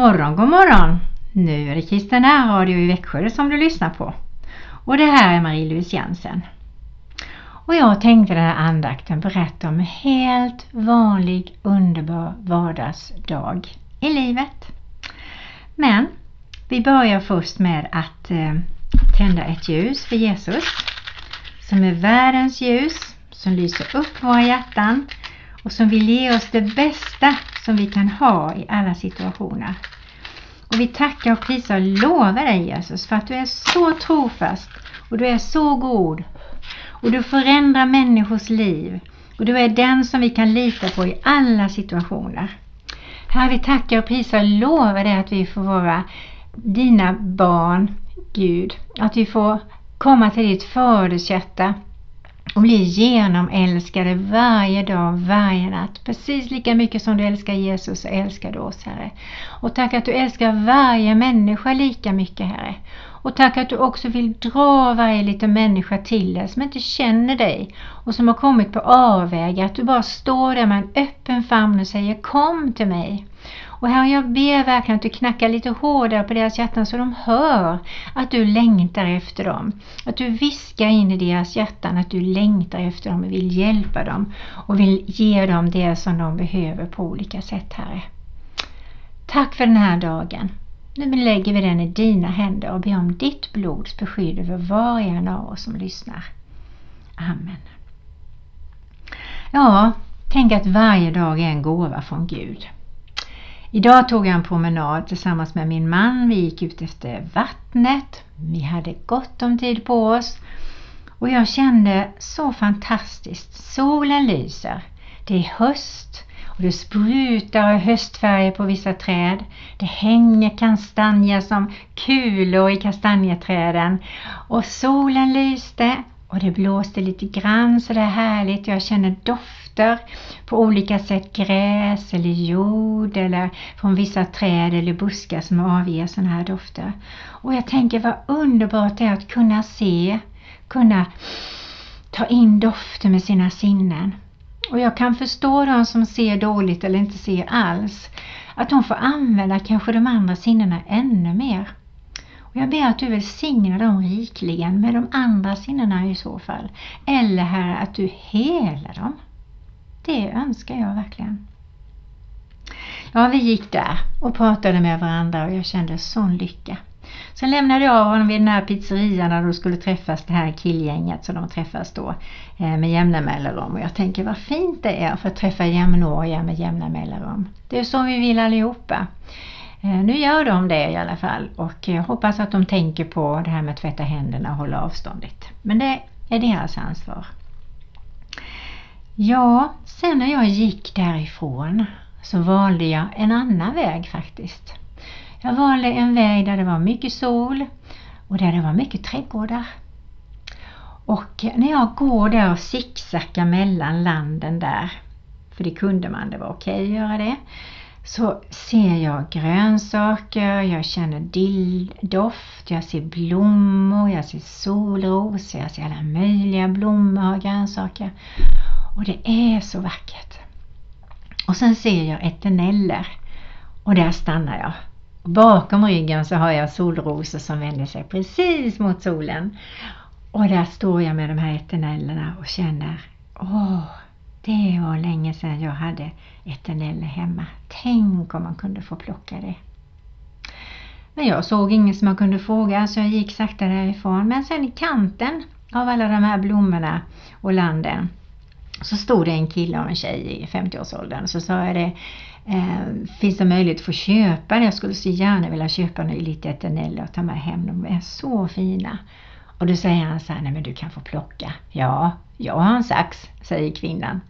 Morgon, god morgon! Nu är det Kristen Radio i Växjö som du lyssnar på. Och det här är Marie-Louise Jensen. Och jag tänkte den här andakten berätta om en helt vanlig underbar vardagsdag i livet. Men vi börjar först med att eh, tända ett ljus för Jesus som är världens ljus som lyser upp våra hjärtan och som vill ge oss det bästa som vi kan ha i alla situationer. Och vi tackar och prisar och lovar dig Jesus för att du är så trofast och du är så god och du förändrar människors liv och du är den som vi kan lita på i alla situationer. Herre, vi tackar och prisar och lovar dig att vi får vara dina barn, Gud. Att vi får komma till ditt fadershjärta och bli genomälskade varje dag, varje natt. Precis lika mycket som du älskar Jesus så älskar du oss Herre. Och tack att du älskar varje människa lika mycket Herre. Och tack att du också vill dra varje liten människa till dig som inte känner dig och som har kommit på avvägar. Att du bara står där med en öppen famn och säger Kom till mig. Och Herre, jag ber verkligen att du knackar lite hårdare på deras hjärtan så de hör att du längtar efter dem. Att du viskar in i deras hjärtan att du längtar efter dem och vill hjälpa dem och vill ge dem det som de behöver på olika sätt, Herre. Tack för den här dagen. Nu lägger vi den i dina händer och ber om ditt blods beskydd över var och en av oss som lyssnar. Amen. Ja, tänk att varje dag är en gåva från Gud. Idag tog jag en promenad tillsammans med min man. Vi gick ut efter vattnet. Vi hade gott om tid på oss. Och jag kände så fantastiskt. Solen lyser. Det är höst och det sprutar höstfärger på vissa träd. Det hänger kastanjer som kulor i kastanjeträden. Och solen lyste och det blåste lite grann så det är härligt. Jag känner växter på olika sätt. Gräs eller jord eller från vissa träd eller buskar som avger sådana här dofter. Och jag tänker vad underbart det är att kunna se, kunna ta in dofter med sina sinnen. Och jag kan förstå de som ser dåligt eller inte ser alls. Att de får använda kanske de andra sinnena ännu mer. Och jag ber att du välsignar dem rikligen med de andra sinnena i så fall. Eller Herre att du helar dem. Det önskar jag verkligen. Ja, vi gick där och pratade med varandra och jag kände sån lycka. Sen lämnade jag honom vid den här pizzerian där de skulle träffas, det här killgänget som de träffas då eh, med jämna mellanrum. Och jag tänker vad fint det är för att träffa jämnåriga med jämna mellanrum. Det är så vi vill allihopa. Eh, nu gör de det i alla fall och jag hoppas att de tänker på det här med att tvätta händerna och hålla avståndet. Men det är deras ansvar. Ja, sen när jag gick därifrån så valde jag en annan väg faktiskt. Jag valde en väg där det var mycket sol och där det var mycket trädgårdar. Och när jag går där och sicksackar mellan landen där, för det kunde man, det var okej att göra det, så ser jag grönsaker, jag känner dilldoft, jag ser blommor, jag ser solrosor, jag ser alla möjliga blommor och grönsaker. Och det är så vackert. Och sen ser jag eterneller och där stannar jag. Bakom ryggen så har jag solrosor som vänder sig precis mot solen. Och där står jag med de här eternellerna och känner, åh, det var länge sedan jag hade eterneller hemma. Tänk om man kunde få plocka det. Men jag såg ingen som jag kunde fråga så jag gick sakta därifrån. Men sen i kanten av alla de här blommorna och landen så stod det en kille och en tjej i 50-årsåldern. Så sa jag det, eh, finns det möjlighet att få köpa det? Jag skulle så gärna vilja köpa lite eterneller och ta med hem. De är så fina. Och då säger han så här, nej men du kan få plocka. Ja, jag har en sax, säger kvinnan.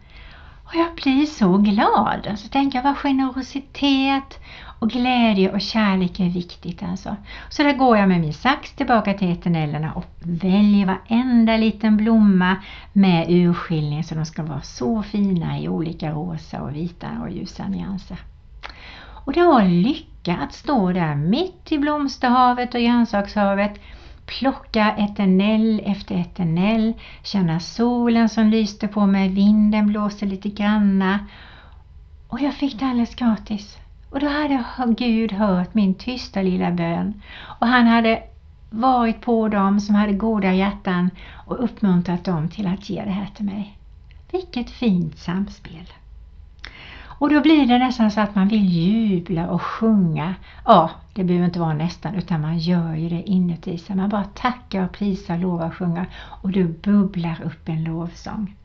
Och jag blir så glad. Så tänker jag vad generositet och glädje och kärlek är viktigt alltså. Så där går jag med min sax tillbaka till eternellerna och väljer varenda liten blomma med urskiljning så de ska vara så fina i olika rosa och vita och ljusa nyanser. Och det var lycka att stå där mitt i blomsterhavet och grönsakshavet plocka eternell efter eternell, känna solen som lyste på mig, vinden blåste lite granna och jag fick det alldeles gratis. Och då hade Gud hört min tysta lilla bön och han hade varit på dem som hade goda hjärtan och uppmuntrat dem till att ge det här till mig. Vilket fint samspel! Och då blir det nästan så att man vill jubla och sjunga. Ja, det behöver inte vara nästan utan man gör ju det inuti sig. Man bara tackar och prisar, lovar och sjunger och du bubblar upp en lovsång.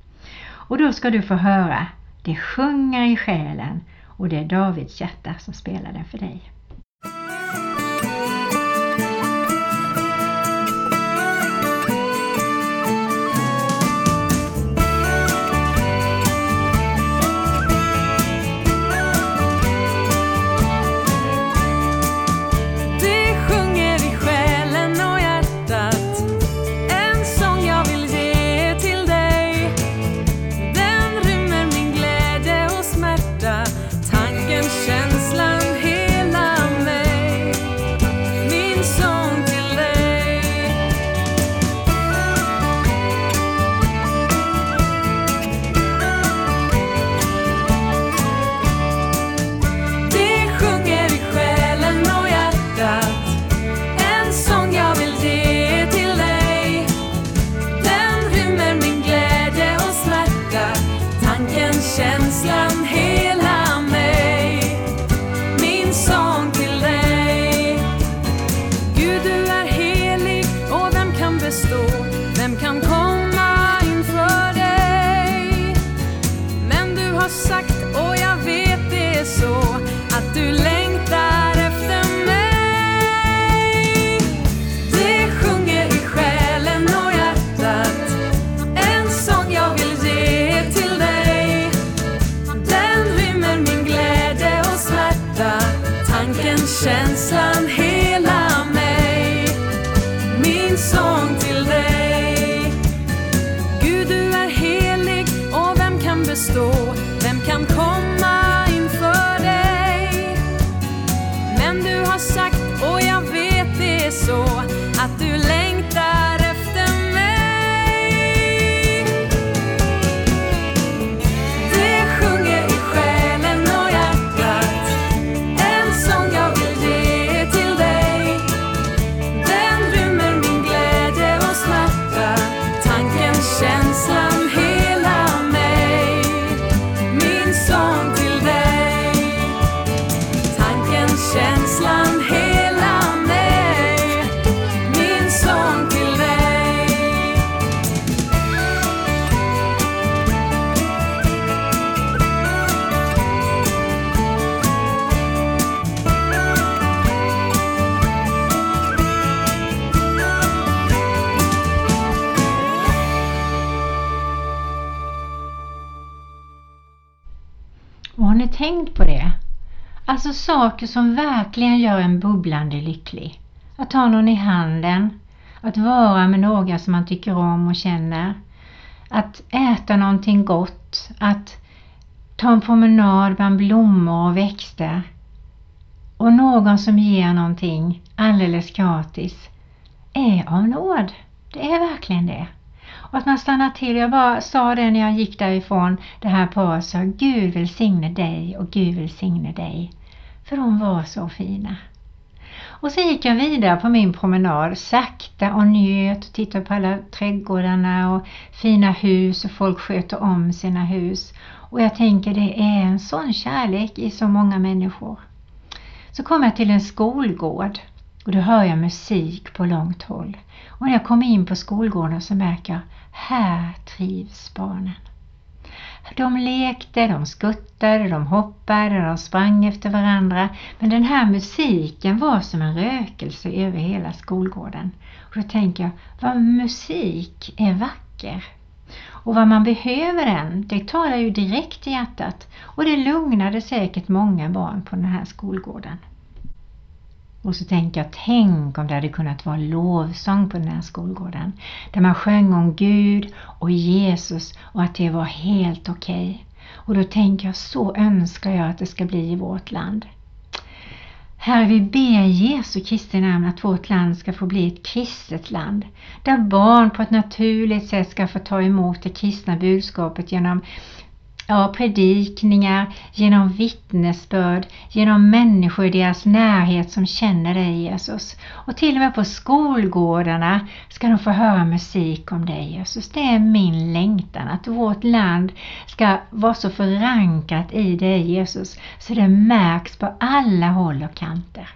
Och då ska du få höra Det sjunger i själen och det är Davids hjärta som spelar den för dig. Har ni tänkt på det? Alltså saker som verkligen gör en bubblande lycklig. Att ha någon i handen, att vara med några som man tycker om och känner. Att äta någonting gott, att ta en promenad bland blommor och växter. Och någon som ger någonting alldeles gratis är av nåd. Det är verkligen det. Och att man stannar till. Jag bara sa det när jag gick därifrån. Det här paret sa Gud välsigne dig och Gud välsigne dig. För de var så fina. Och så gick jag vidare på min promenad sakta och njöt och tittade på alla trädgårdarna och fina hus och folk sköter om sina hus. Och jag tänker det är en sån kärlek i så många människor. Så kom jag till en skolgård och då hör jag musik på långt håll. Och när jag kommer in på skolgården så märker jag, här trivs barnen. De lekte, de skuttade, de hoppade, de sprang efter varandra. Men den här musiken var som en rökelse över hela skolgården. Och då tänker jag, vad musik är vacker. Och vad man behöver den, det talar ju direkt i hjärtat. Och det lugnade säkert många barn på den här skolgården. Och så tänker jag, tänk om det hade kunnat vara lovsång på den här skolgården. Där man sjöng om Gud och Jesus och att det var helt okej. Okay. Och då tänker jag, så önskar jag att det ska bli i vårt land. Herre, vi ber Jesu Kristi namn att vårt land ska få bli ett kristet land. Där barn på ett naturligt sätt ska få ta emot det kristna budskapet genom ja, predikningar, genom vittnesbörd, genom människor i deras närhet som känner dig Jesus. Och till och med på skolgårdarna ska de få höra musik om dig Jesus. Det är min längtan att vårt land ska vara så förankrat i dig Jesus så det märks på alla håll och kanter.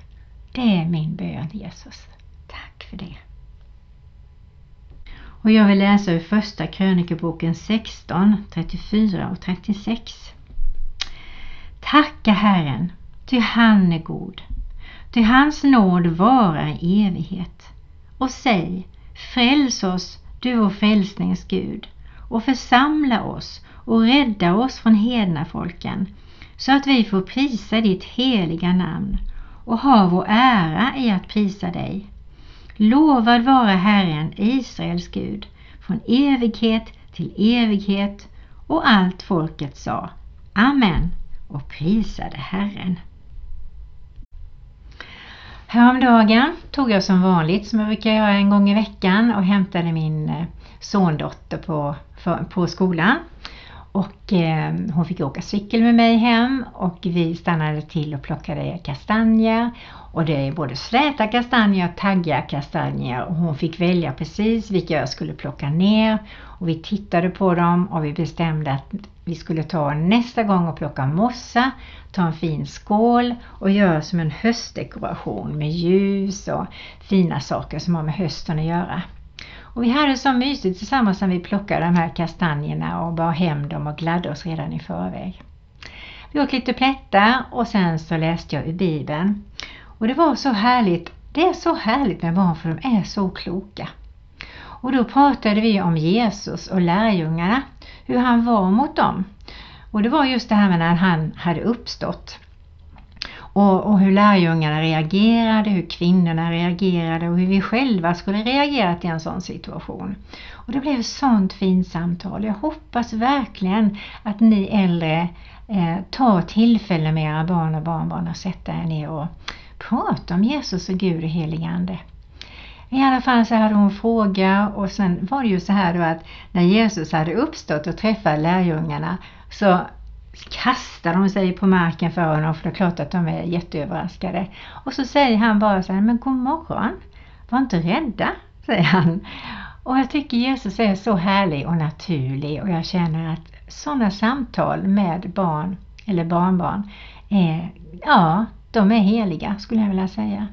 Det är min bön Jesus. Tack för det. Och jag vill läsa ur första krönikeboken 16, 34 och 36. Tacka Herren, ty han är god. Ty hans nåd varar i evighet. Och säg, fräls oss, du vår frälsnings Gud, och församla oss och rädda oss från hedna folken, så att vi får prisa ditt heliga namn och ha vår ära i att prisa dig. Lovad vara Herren, Israels Gud, från evighet till evighet och allt folket sa Amen och prisade Herren. Häromdagen tog jag som vanligt, som jag brukar göra en gång i veckan, och hämtade min eh, sondotter på, för, på skolan. Och eh, hon fick åka cykel med mig hem och vi stannade till och plockade kastanjer. Och det är både släta kastanjer och taggiga kastanjer och hon fick välja precis vilka jag skulle plocka ner. Och vi tittade på dem och vi bestämde att vi skulle ta nästa gång och plocka mossa, ta en fin skål och göra som en höstdekoration med ljus och fina saker som har med hösten att göra. Och vi hade så mysigt tillsammans när vi plockade de här kastanjerna och bar hem dem och gladde oss redan i förväg. Vi åt lite plättar och sen så läste jag ur Bibeln. Och det var så härligt. Det är så härligt med barn för de är så kloka. Och då pratade vi om Jesus och lärjungarna, hur han var mot dem. Och det var just det här med när han hade uppstått. Och, och hur lärjungarna reagerade, hur kvinnorna reagerade och hur vi själva skulle reagerat i en sån situation. Och det blev ett sånt fint samtal. Jag hoppas verkligen att ni äldre eh, tar tillfälle med era barn och barnbarn och sätta er ner och prata om Jesus och Gud och helig Ande. I alla fall så hade hon fråga och sen var det ju så här då att när Jesus hade uppstått och träffat lärjungarna så kastar de sig på marken för honom för det är klart att de är jätteöverraskade. Och så säger han bara så här, men god morgon, var inte rädda, säger han. Och jag tycker Jesus är så härlig och naturlig och jag känner att sådana samtal med barn eller barnbarn är, ja, de är heliga skulle jag vilja säga.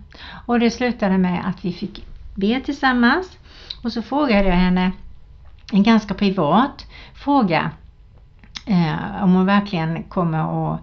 Och det slutade med att vi fick be tillsammans och så frågade jag henne en ganska privat fråga eh, om hon verkligen kommer att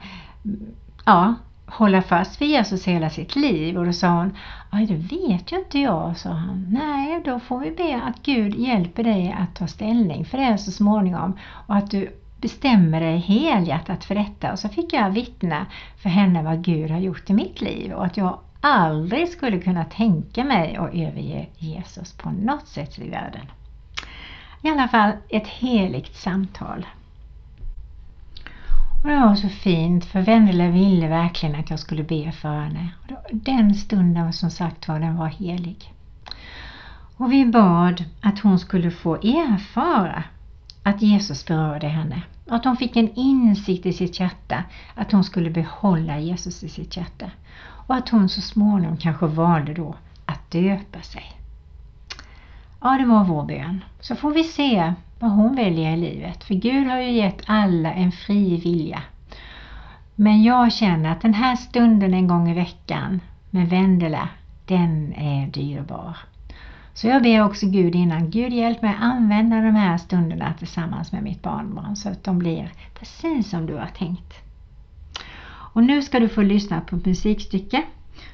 ja, hålla fast vid Jesus hela sitt liv. Och då sa hon, Aj, det vet ju inte jag, sa han. Nej, då får vi be att Gud hjälper dig att ta ställning för det så småningom och att du bestämmer dig helhjärtat för detta. Och så fick jag vittna för henne vad Gud har gjort i mitt liv och att jag aldrig skulle kunna tänka mig att överge Jesus på något sätt i världen. I alla fall ett heligt samtal. Och det var så fint för Vendela ville verkligen att jag skulle be för henne. Den stunden som sagt var, den var helig. Och vi bad att hon skulle få erfara att Jesus berörde henne. Att hon fick en insikt i sitt hjärta att hon skulle behålla Jesus i sitt hjärta. Och att hon så småningom kanske valde då att döpa sig. Ja, det var vår bön. Så får vi se vad hon väljer i livet. För Gud har ju gett alla en fri vilja. Men jag känner att den här stunden en gång i veckan med Vendela, den är dyrbar. Så jag ber också Gud innan, Gud hjälp mig använda de här stunderna tillsammans med mitt barnbarn så att de blir precis som du har tänkt. Och nu ska du få lyssna på ett musikstycke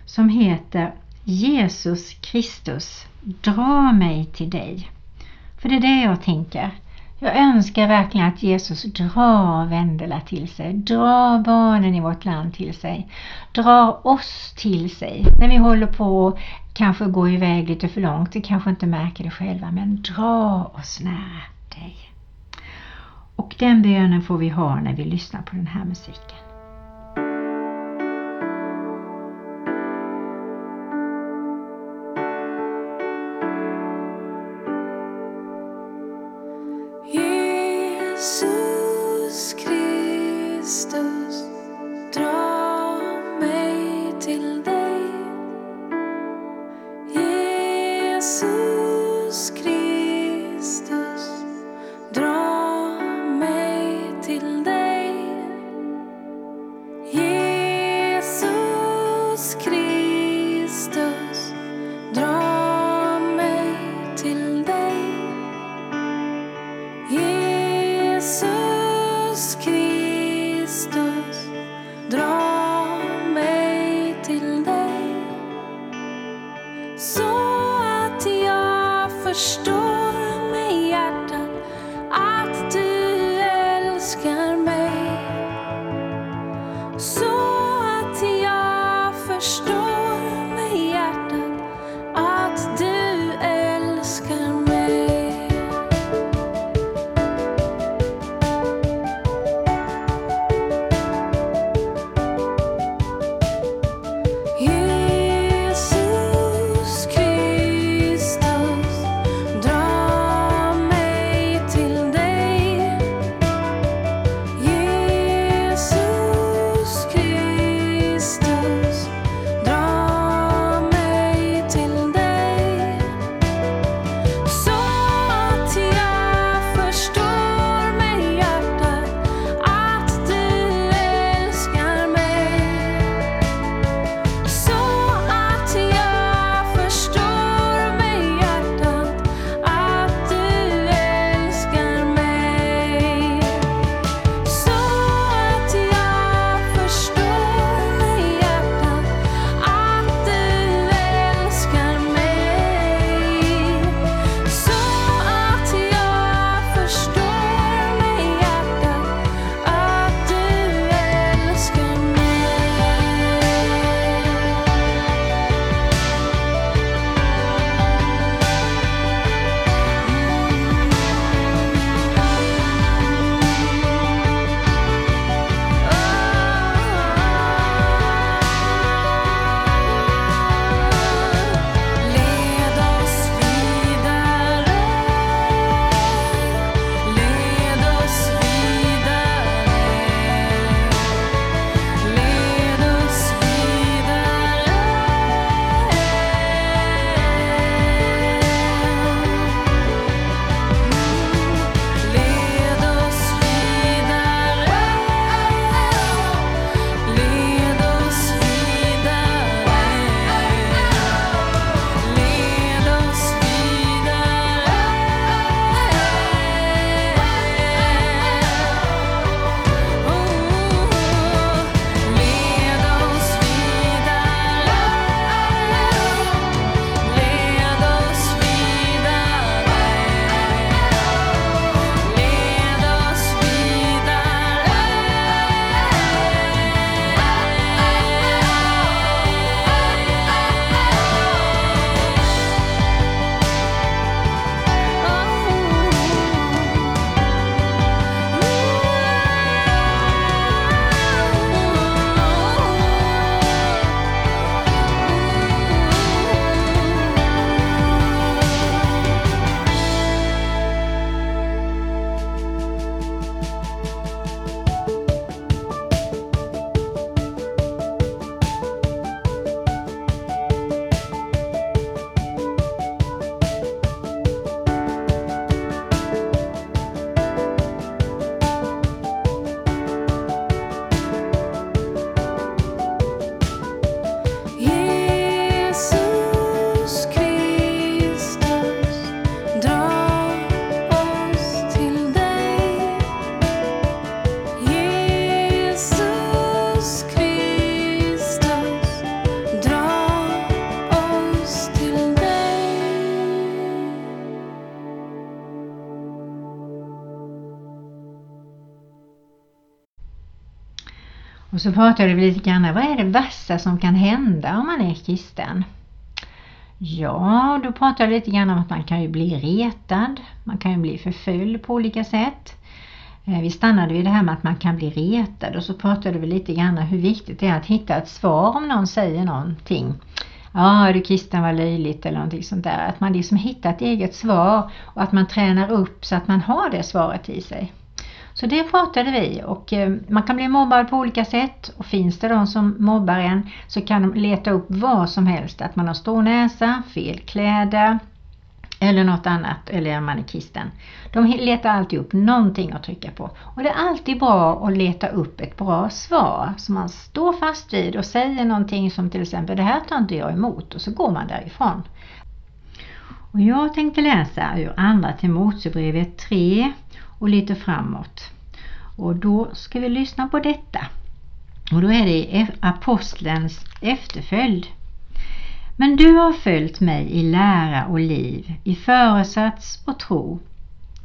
som heter Jesus Kristus, dra mig till dig. För det är det jag tänker. Jag önskar verkligen att Jesus drar Vendela till sig, drar barnen i vårt land till sig, drar oss till sig. När vi håller på att kanske gå iväg lite för långt, vi kanske inte märker det själva, men dra oss nära dig. Och den bönen får vi ha när vi lyssnar på den här musiken. Jesus sky. Och så pratade vi lite grann, vad är det värsta som kan hända om man är kristen? Ja, då pratade jag lite grann om att man kan ju bli retad, man kan ju bli förföljd på olika sätt. Eh, vi stannade vid det här med att man kan bli retad och så pratade vi lite grann hur viktigt det är att hitta ett svar om någon säger någonting. Ja, är du kristen var löjligt eller någonting sånt där. Att man liksom hittar ett eget svar och att man tränar upp så att man har det svaret i sig. Så det pratade vi och eh, man kan bli mobbad på olika sätt och finns det de som mobbar en så kan de leta upp vad som helst. Att man har stor näsa, fel kläder eller något annat eller är man är kristen. De letar alltid upp någonting att trycka på och det är alltid bra att leta upp ett bra svar som man står fast vid och säger någonting som till exempel det här tar inte jag emot och så går man därifrån. Och jag tänkte läsa ur andra till 3 och lite framåt. Och då ska vi lyssna på detta. Och då är det apostlens efterföljd. Men du har följt mig i lära och liv, i föresats och tro,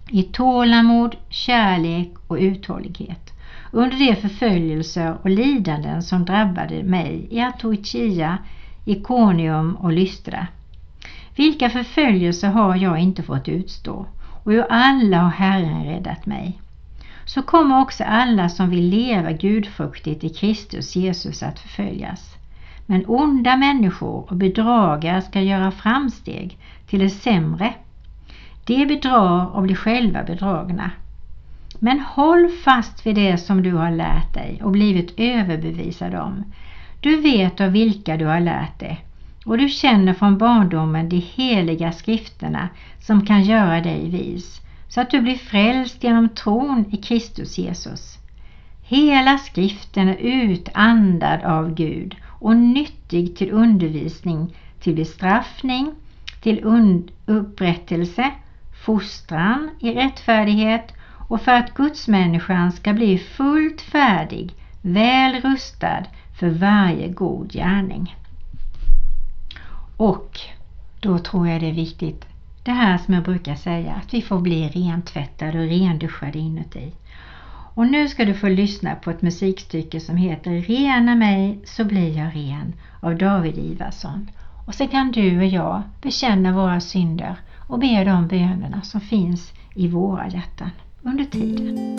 i tålamod, kärlek och uthållighet under de förföljelser och lidanden som drabbade mig i Atoikia, Ikonium och Lystra. Vilka förföljelser har jag inte fått utstå och ur alla har Herren räddat mig. Så kommer också alla som vill leva gudfruktigt i Kristus Jesus att förföljas. Men onda människor och bedragare ska göra framsteg till det sämre. De bedrar och blir själva bedragna. Men håll fast vid det som du har lärt dig och blivit överbevisad om. Du vet av vilka du har lärt dig och du känner från barndomen de heliga skrifterna som kan göra dig vis, så att du blir frälst genom tron i Kristus Jesus. Hela skriften är utandad av Gud och nyttig till undervisning, till bestraffning, till upprättelse, fostran i rättfärdighet och för att gudsmänniskan ska bli fullt färdig, väl rustad för varje god gärning. Och då tror jag det är viktigt, det här som jag brukar säga, att vi får bli rentvättade och renduschade inuti. Och nu ska du få lyssna på ett musikstycke som heter Rena mig så blir jag ren av David Ivarsson. Och så kan du och jag bekänna våra synder och be de bönerna som finns i våra hjärtan under tiden.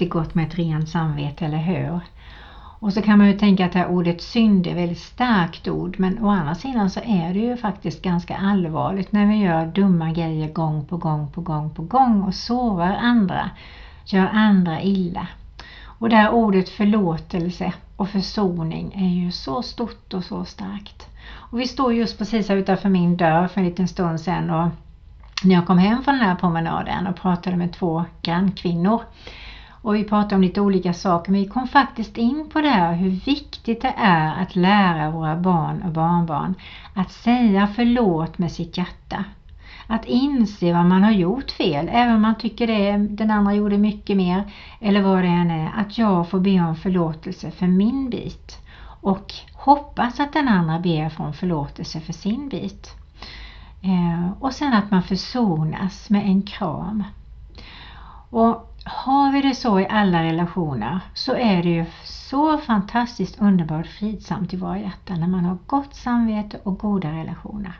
Alltid gott med ett rent samvete, eller hur? Och så kan man ju tänka att det här ordet synd är ett väldigt starkt ord men å andra sidan så är det ju faktiskt ganska allvarligt när vi gör dumma grejer gång på gång på gång på gång och sårar andra, gör andra illa. Och det här ordet förlåtelse och försoning är ju så stort och så starkt. Och vi står just precis här utanför min dörr för en liten stund sedan och när jag kom hem från den här promenaden och pratade med två grannkvinnor. Och vi pratade om lite olika saker men vi kom faktiskt in på det här hur viktigt det är att lära våra barn och barnbarn att säga förlåt med sitt hjärta. Att inse vad man har gjort fel, även om man tycker det, den andra gjorde mycket mer eller vad det än är. Att jag får be om förlåtelse för min bit och hoppas att den andra ber om förlåtelse för sin bit. Eh, och sen att man försonas med en kram. Och har vi det så i alla relationer så är det ju så fantastiskt underbart fridsamt i våra hjärtan när man har gott samvete och goda relationer.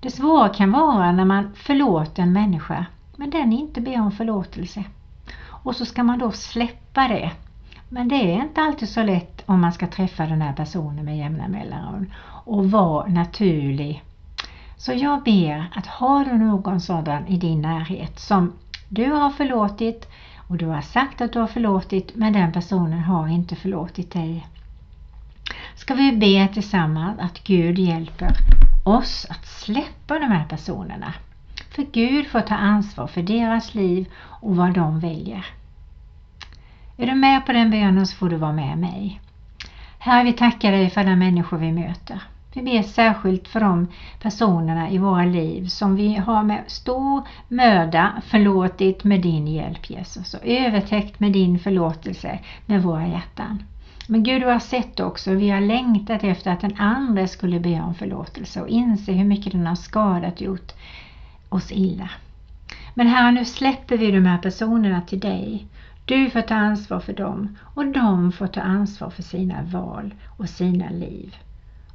Det svåra kan vara när man förlåter en människa men den inte ber om förlåtelse. Och så ska man då släppa det. Men det är inte alltid så lätt om man ska träffa den här personen med jämna mellanrum och vara naturlig så jag ber att har du någon sådan i din närhet som du har förlåtit och du har sagt att du har förlåtit men den personen har inte förlåtit dig. Ska vi be tillsammans att Gud hjälper oss att släppa de här personerna. För Gud får ta ansvar för deras liv och vad de väljer. Är du med på den bönen så får du vara med mig. Herre, vi tackar dig för alla människor vi möter. Vi ber särskilt för de personerna i våra liv som vi har med stor möda förlåtit med din hjälp Jesus och övertäckt med din förlåtelse med våra hjärtan. Men Gud du har sett också, vi har längtat efter att den andra skulle be om förlåtelse och inse hur mycket den har skadat gjort oss illa. Men Herre, nu släpper vi de här personerna till dig. Du får ta ansvar för dem och de får ta ansvar för sina val och sina liv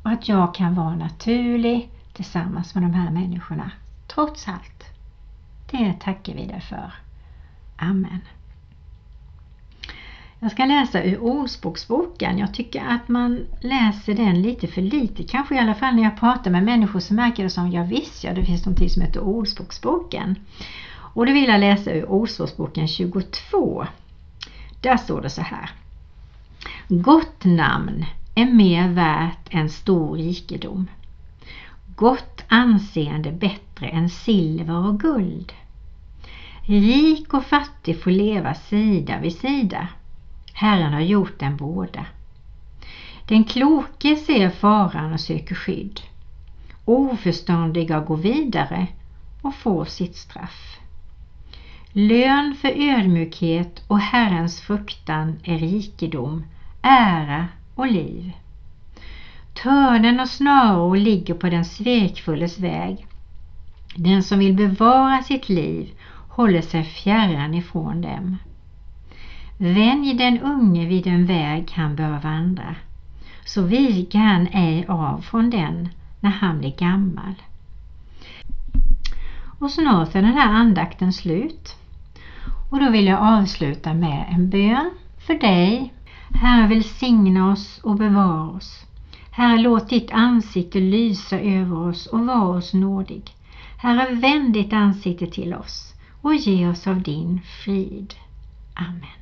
och att jag kan vara naturlig tillsammans med de här människorna trots allt. Det tackar vi dig för. Amen. Jag ska läsa ur Ordspråksboken. Jag tycker att man läser den lite för lite. Kanske i alla fall när jag pratar med människor så märker jag som jag visst ja, det finns någonting som heter Ordspråksboken. Och då vill jag läsa ur Ordspråksboken 22. Där står det så här. Gott namn är mer värt än stor rikedom. Gott anseende bättre än silver och guld. Rik och fattig får leva sida vid sida. Herren har gjort dem båda. Den kloke ser faran och söker skydd. Oförståndiga går vidare och får sitt straff. Lön för ödmjukhet och Herrens fruktan är rikedom, ära och liv. Törnen och snaror ligger på den svekfulles väg. Den som vill bevara sitt liv håller sig fjärran ifrån dem. Vänj den unge vid den väg han bör vandra, så viker han ej av från den när han blir gammal. Och snart är den här andakten slut. Och då vill jag avsluta med en bön för dig. Herre välsigna oss och bevara oss. Herre låt ditt ansikte lysa över oss och vara oss nådig. Herre vänd ditt ansikte till oss och ge oss av din frid. Amen.